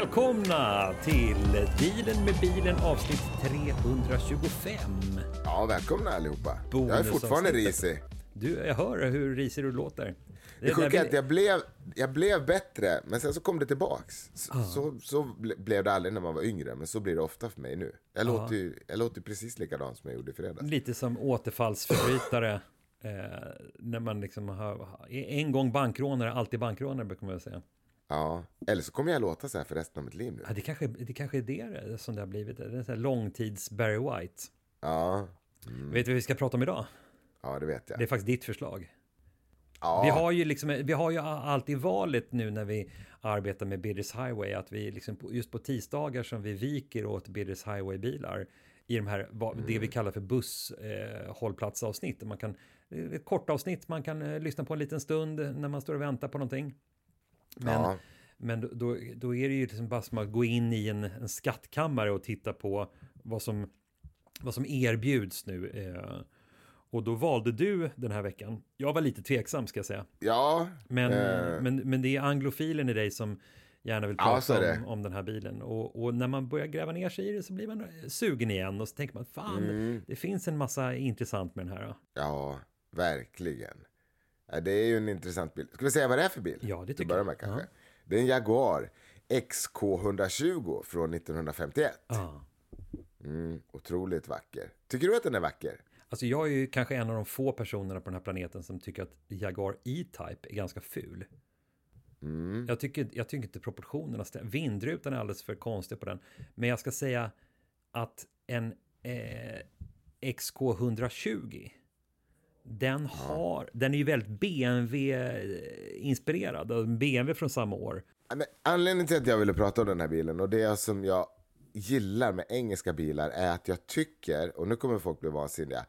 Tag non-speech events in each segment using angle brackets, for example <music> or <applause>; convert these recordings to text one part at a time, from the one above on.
välkomna till Dealen med bilen avsnitt 325. Ja, välkomna allihopa. Jag är fortfarande risig. Du, jag hör hur risig du låter. Det sjuka är att jag blev, jag blev bättre, men sen så kom det tillbaks. Så, ah. så, så, blev det aldrig när man var yngre, men så blir det ofta för mig nu. Jag, ah. låter, ju, jag låter precis likadant som jag gjorde i fredags. Lite som återfallsförbrytare. eh, när man liksom har, en gång bankrånare, alltid bankrånare brukar man väl säga. Ja, eller så kommer jag låta så här för resten av mitt liv nu. Ja, det kanske, det kanske är det som det har blivit. Det är en sån här långtids Barry White. Ja. Mm. Vet du vad vi ska prata om idag? Ja, det vet jag. Det är faktiskt ditt förslag. Ja. Vi, har ju liksom, vi har ju alltid valet nu när vi arbetar med Bidders Highway att vi liksom just på tisdagar som vi viker åt Bidders Highway-bilar i de här, det vi mm. kallar för busshållplatsavsnitt. Eh, man kan, ett kort avsnitt man kan eh, lyssna på en liten stund när man står och väntar på någonting. Men, ja. men då, då är det ju liksom bara som att gå in i en, en skattkammare och titta på vad som, vad som erbjuds nu. Eh, och då valde du den här veckan. Jag var lite tveksam ska jag säga. Ja. Men, eh. men, men det är anglofilen i dig som gärna vill prata ja, om, om den här bilen. Och, och, när man börjar gräva ner sig i det så blir man sugen igen och så tänker man fan, mm. det finns en massa intressant med den här. Ja, verkligen. Det är ju en intressant bil. Ska vi säga vad det är för bil? Ja, det tycker jag. Med, kanske. Ja. Det är en Jaguar XK120 från 1951. Ja. Mm, otroligt vacker. Tycker du att den är vacker? Alltså jag är ju kanske en av de få personerna på den här planeten som tycker att Jaguar E-Type är ganska ful. Mm. Jag, tycker, jag tycker inte proportionerna stämmer. Vindrutan är alldeles för konstig på den. Men jag ska säga att en eh, XK120 den, har, den är ju väldigt BMW-inspirerad. BMW från samma år. Anledningen till att jag ville prata om den här bilen och det som jag gillar med engelska bilar är att jag tycker, och nu kommer folk bli vansinniga,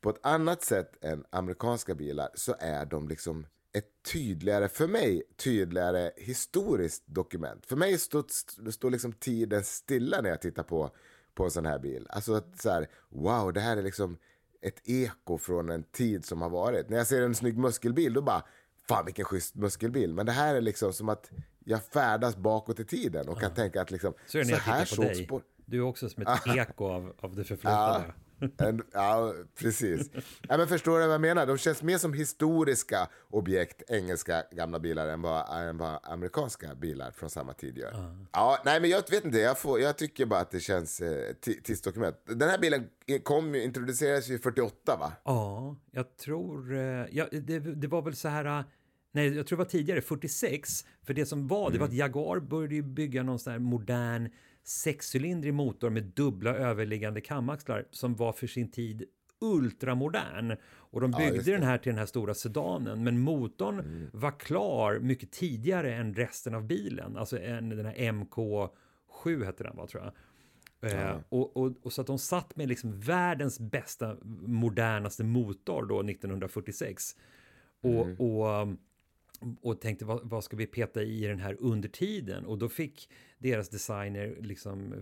på ett annat sätt än amerikanska bilar så är de liksom ett tydligare, för mig, tydligare historiskt dokument. För mig står, står liksom tiden stilla när jag tittar på, på en sån här bil. Alltså att så här, wow, det här är liksom ett eko från en tid som har varit. När jag ser en snygg muskelbil då bara, fan vilken schysst muskelbil. Men det här är liksom som att jag färdas bakåt i tiden och ja. kan tänka att liksom, så, så här såg spår... Du är också som ett <laughs> eko av, av det förflutna. Ja. <laughs> En, ja, precis. Ja, men förstår du vad jag menar? De känns mer som historiska objekt, engelska gamla bilar, än vad, än vad amerikanska bilar från samma tid gör. Uh. Ja, nej, men jag vet inte. Jag, får, jag tycker bara att det känns eh, tidsdokument. Den här bilen kom, introducerades ju 48, va? Ja, jag tror... Eh, ja, det, det var väl så här... Eh, nej, jag tror det var tidigare, 46. För det som var, mm. det var att mm. Jaguar började bygga någon sån här modern sexcylindrig motor med dubbla överliggande kamaxlar som var för sin tid ultramodern. Och de byggde ja, den här till den här stora sedanen. Men motorn mm. var klar mycket tidigare än resten av bilen. Alltså en, den här MK7 hette den va, tror jag. Eh, och, och, och, så att de satt med liksom världens bästa, modernaste motor då 1946. Och, mm. och och tänkte vad, vad, ska vi peta i den här under tiden? Och då fick deras designer liksom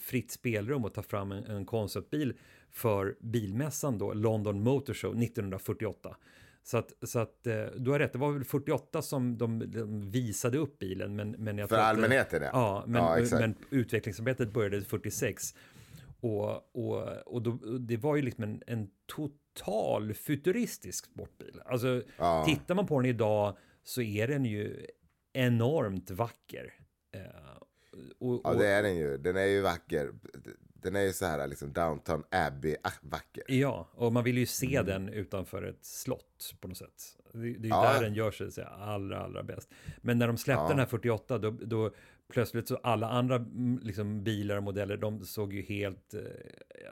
fritt spelrum att ta fram en, en konceptbil för bilmässan då, London Motor Show 1948. Så att, så att eh, du har rätt, det var väl 48 som de, de visade upp bilen. Men, men jag för allmänheten ja. Ja, men, ja, men utvecklingsarbetet började 46. Och, och, och då, det var ju liksom en, en total futuristisk sportbil. Alltså, ja. tittar man på den idag så är den ju enormt vacker. Eh, och, ja, det är den ju. Den är ju vacker. Den är ju så här liksom downtown Abbey-vacker. Ja, och man vill ju se mm. den utanför ett slott på något sätt. Det, det är ju ja. där den gör sig allra, allra bäst. Men när de släppte ja. den här 48, då, då plötsligt så alla andra mm, liksom, bilar och modeller, de såg ju helt eh,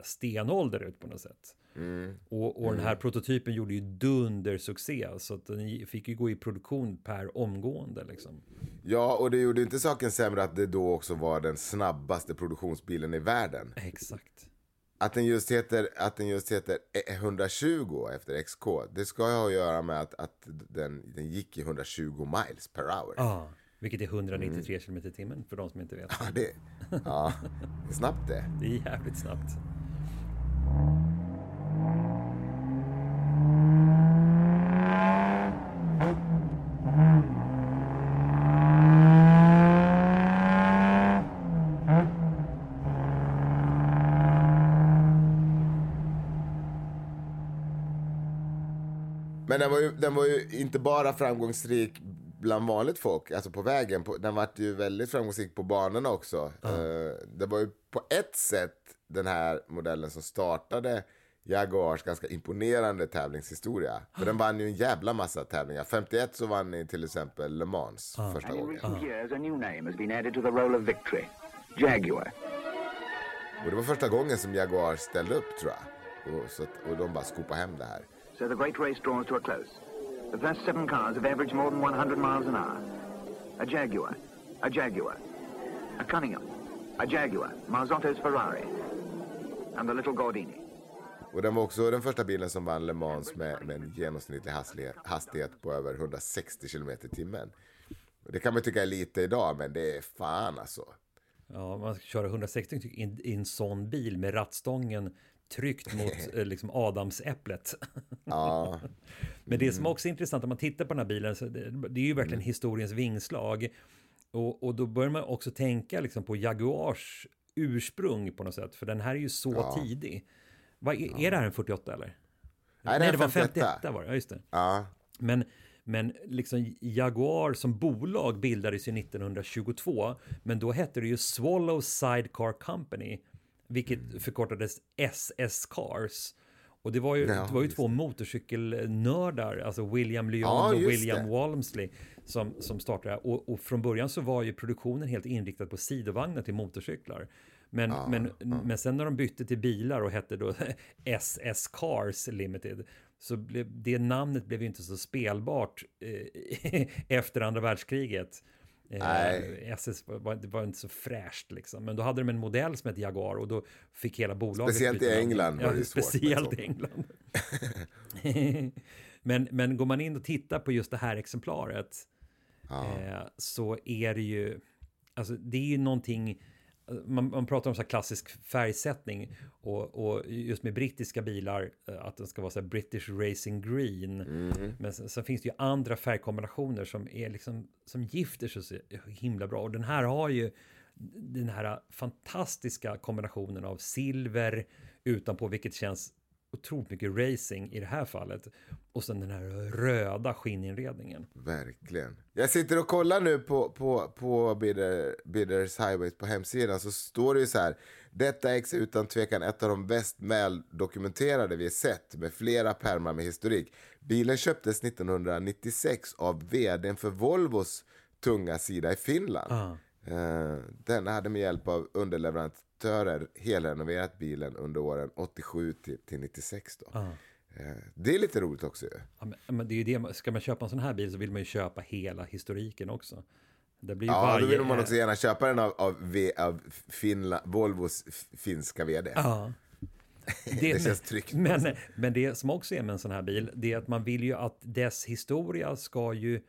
stenålder ut på något sätt. Mm. Och, och mm. den här prototypen gjorde ju dundersuccé, så att den fick ju gå i produktion per omgående. Liksom. Ja, och det gjorde inte saken sämre att det då också var den snabbaste produktionsbilen i världen. Exakt. Att den just heter, att den just heter 120 efter XK, det ska ha att göra med att, att den, den gick i 120 miles per hour. Ah. Vilket är 193 mm. km i timmen för de som inte vet. <laughs> Ja, det, ja, är snabbt det. Det är jävligt snabbt. Men den var, ju, den var ju inte bara framgångsrik bland vanligt folk, alltså på vägen. På, den var ju väldigt framgångsrik på banorna också. Uh, det var ju på ett sätt den här modellen som startade Jaguars ganska imponerande tävlingshistoria. För den vann ju en jävla massa tävlingar. 51 så vann ni till exempel Le Mans Ah. första gången. Jaguar. Och det var första gången som Jaguar ställde upp tror jag. Och, så att, och de bara skopade hem det här. So the great race draws to a close. The first seven cars have averaged more than 100 miles an hour. A Jaguar, a Jaguar, a Cunningham, a Jaguar, Marzotto's Ferrari, and the little Gordini. Och den var också den första bilen som vann Le Mans med, med en genomsnittlig hastighet, hastighet på över 160 km i timmen. Och det kan man tycka är lite idag, men det är fan alltså. Ja, man ska köra 160 i en, i en sån bil med rattstången tryckt mot <laughs> eh, liksom adamsäpplet. <laughs> Ja, Men det som också är intressant om man tittar på den här bilen, så det, det är ju verkligen historiens vingslag. Och, och då börjar man också tänka liksom på Jaguars ursprung på något sätt, för den här är ju så Ja. tidig. Vad, är, är det här en 48 eller? Nej, det är det var 51. 51 var det, ja just det. ja, Men, men liksom Jaguar som bolag bildades ju 1922, men då hette det ju Swallow Sidecar Company, vilket förkortades SS Cars. Och det var ju, Ja, det var ju två motorcykelnördar, alltså William Lyon Ja, och William det. Walmsley, som, som startade. Och, och från början så var ju produktionen helt inriktad på sidovagnar till motorcyklar. Men, men, men sen när de bytte till bilar och hette då <laughs> SS Cars Limited så blev det namnet blev ju inte så spelbart eh, <laughs> efter andra världskriget. Eh, Nej. SS var, det var inte så fräscht liksom. Men då hade de en modell som hette Jaguar och då fick hela bolaget Speciellt i. England var det svårt Speciellt i England. <laughs> men, men går man in och tittar på just det här exemplaret eh, så är det ju, alltså det är ju någonting, man, man pratar om så här klassisk färgsättning och, och just med brittiska bilar eh, att den ska vara så här British Racing Green. Men sen, sen finns det ju andra färgkombinationer som är liksom som gifter sig så himla bra och den här har ju den här fantastiska kombinationen av silver utanpå vilket känns otroligt mycket racing i det här fallet och sen den här röda skinninredningen. verkligen. Jag sitter och kollar nu på, på, på Bidder, Bidders Highways på hemsidan så står det ju så här. Detta ex är utan tvekan ett av de bäst väldokumenterade vi sett med flera pärmar med historik. Bilen köptes 1996 av vdn för Volvos tunga sida i Finland. Eh, Denna hade med hjälp av underleverantörer helrenoverat bilen under åren 87 till, till 96. Då. Eh, Det är lite roligt också ju. Ja, men, det är ju det, ska man köpa en sån här bil så vill man ju köpa hela historien också. Det blir Ja, varje... då vill man också gärna köpa den av, av, v, av Finla, Volvos finska vd. Ja. <laughs> Det känns tryggt. Men, men det som också är med en sån här bil, det är att man vill ju att dess historia ska ju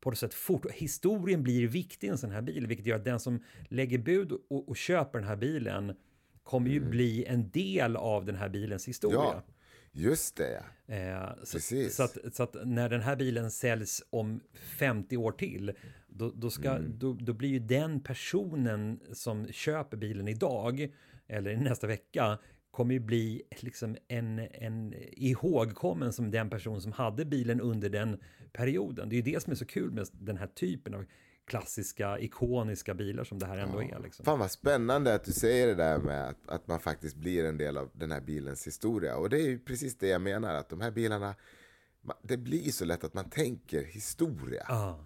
på något sätt fort... Historien blir viktig i en sån här bil, vilket gör att den som lägger bud och, och köper den här bilen kommer ju bli en del av den här bilens historia. Mm. Ja, just det. Eh, så, Precis. så, att, så att när den här bilen säljs om 50 år till, då, då, ska, Mm. då, då blir ju den personen som köper bilen idag, eller nästa vecka, kommer ju bli liksom en, en ihågkommen som den person som hade bilen under den perioden. Det är ju det som är så kul med den här typen av klassiska, ikoniska bilar som det här ändå är. Liksom. Fan vad spännande att du säger det där med att, att man faktiskt blir en del av den här bilens historia. Och det är ju precis det jag menar, att de här bilarna, det blir så lätt att man tänker historia. Ja.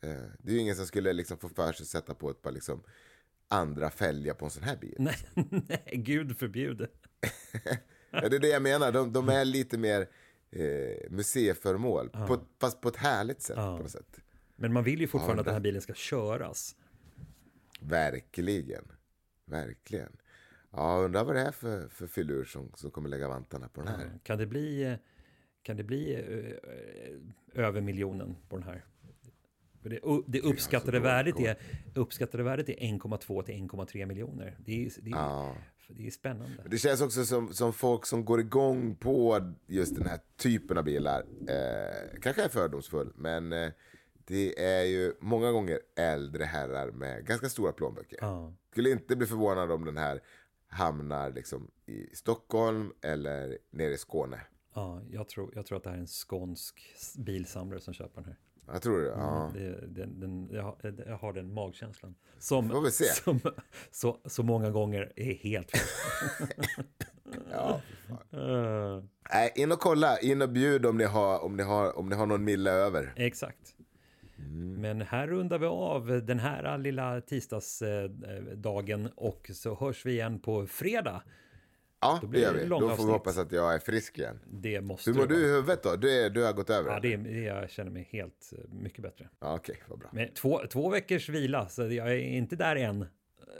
Eh, Det är ju ingen som skulle liksom få för sig att sätta på ett par liksom andra fälgar på en sån här bil. Nej, <laughs> nej, gud förbjude. <laughs> Ja, det är det jag menar, de, de är lite mer eh, museiföremål. På, fast på ett härligt sätt på något sätt. Men man vill ju fortfarande Ja, att den här bilen ska köras. Verkligen. Verkligen. Ja, undrar vad det är för, för filur som, som kommer lägga vantarna på den här. Kan det bli, eh, kan det bli eh, över miljonen på den här? Det, det uppskattade, bra värdet är, uppskattade värdet är 1,2 till 1,3 miljoner. Det är, det, är, Ja. det är spännande. Det känns också som, som folk som går igång på just den här typen av bilar. Eh, kanske är fördomsfull, men eh, det är ju många gånger äldre herrar med ganska stora plånböcker. Ja. Skulle inte bli förvånad om den här hamnar liksom i Stockholm eller nere i Skåne. Ja, jag tror, jag tror att det här är en skånsk bilsamlare som köper den här. Jag tror det. Ja. Det, den, den, jag, har- jag har den magkänslan. Som, Får vi se. som så, så många gånger är helt fel. <laughs> ja. <laughs> Eh, Nej, in och kolla. In och bjud om ni har, om ni har, om ni har någon mille över. exakt. Mm. Men här rundar vi av den här lilla tisdagsdagen och så hörs vi igen på fredag. Ja, Då det gör vi. Då får vi avsnitt. hoppas att jag är frisk igen. Det måste Hur mår du i huvudet då? Du, är, du har gått över? Ja, det är, det- jag känner mig helt eh, mycket bättre. Ja, Okej, vad bra. Men två, två veckors vila, så jag är inte där än.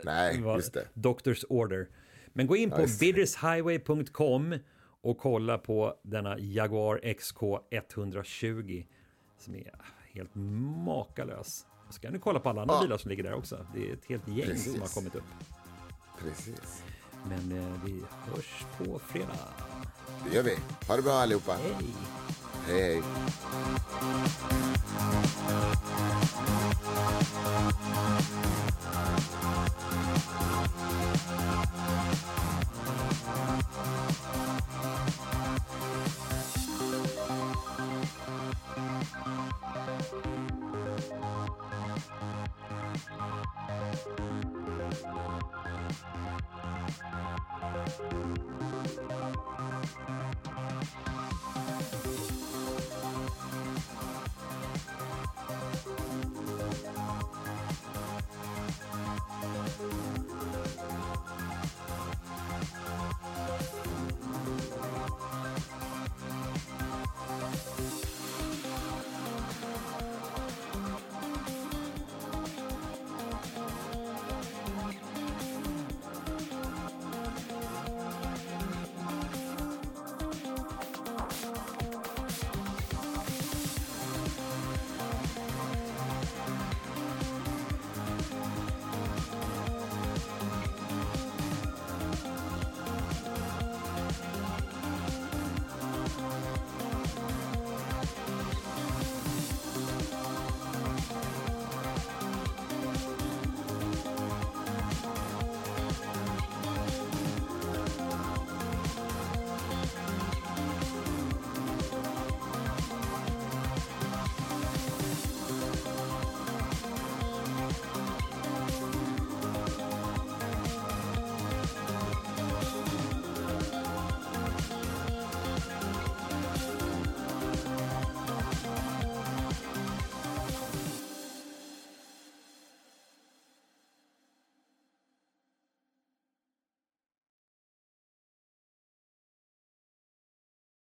Nej, var just det. Doctors order. Men gå in på det. biddershighway.com och kolla på denna Jaguar XK 120 som är helt makalös. Så kan ni kolla på alla andra Ja. bilar som ligger där också. Det är ett helt gäng Precis. som har kommit upp. Precis. Men eh, vi hörs på fredag. Det gör vi. Ha det bra allihopa. Hej. Hej.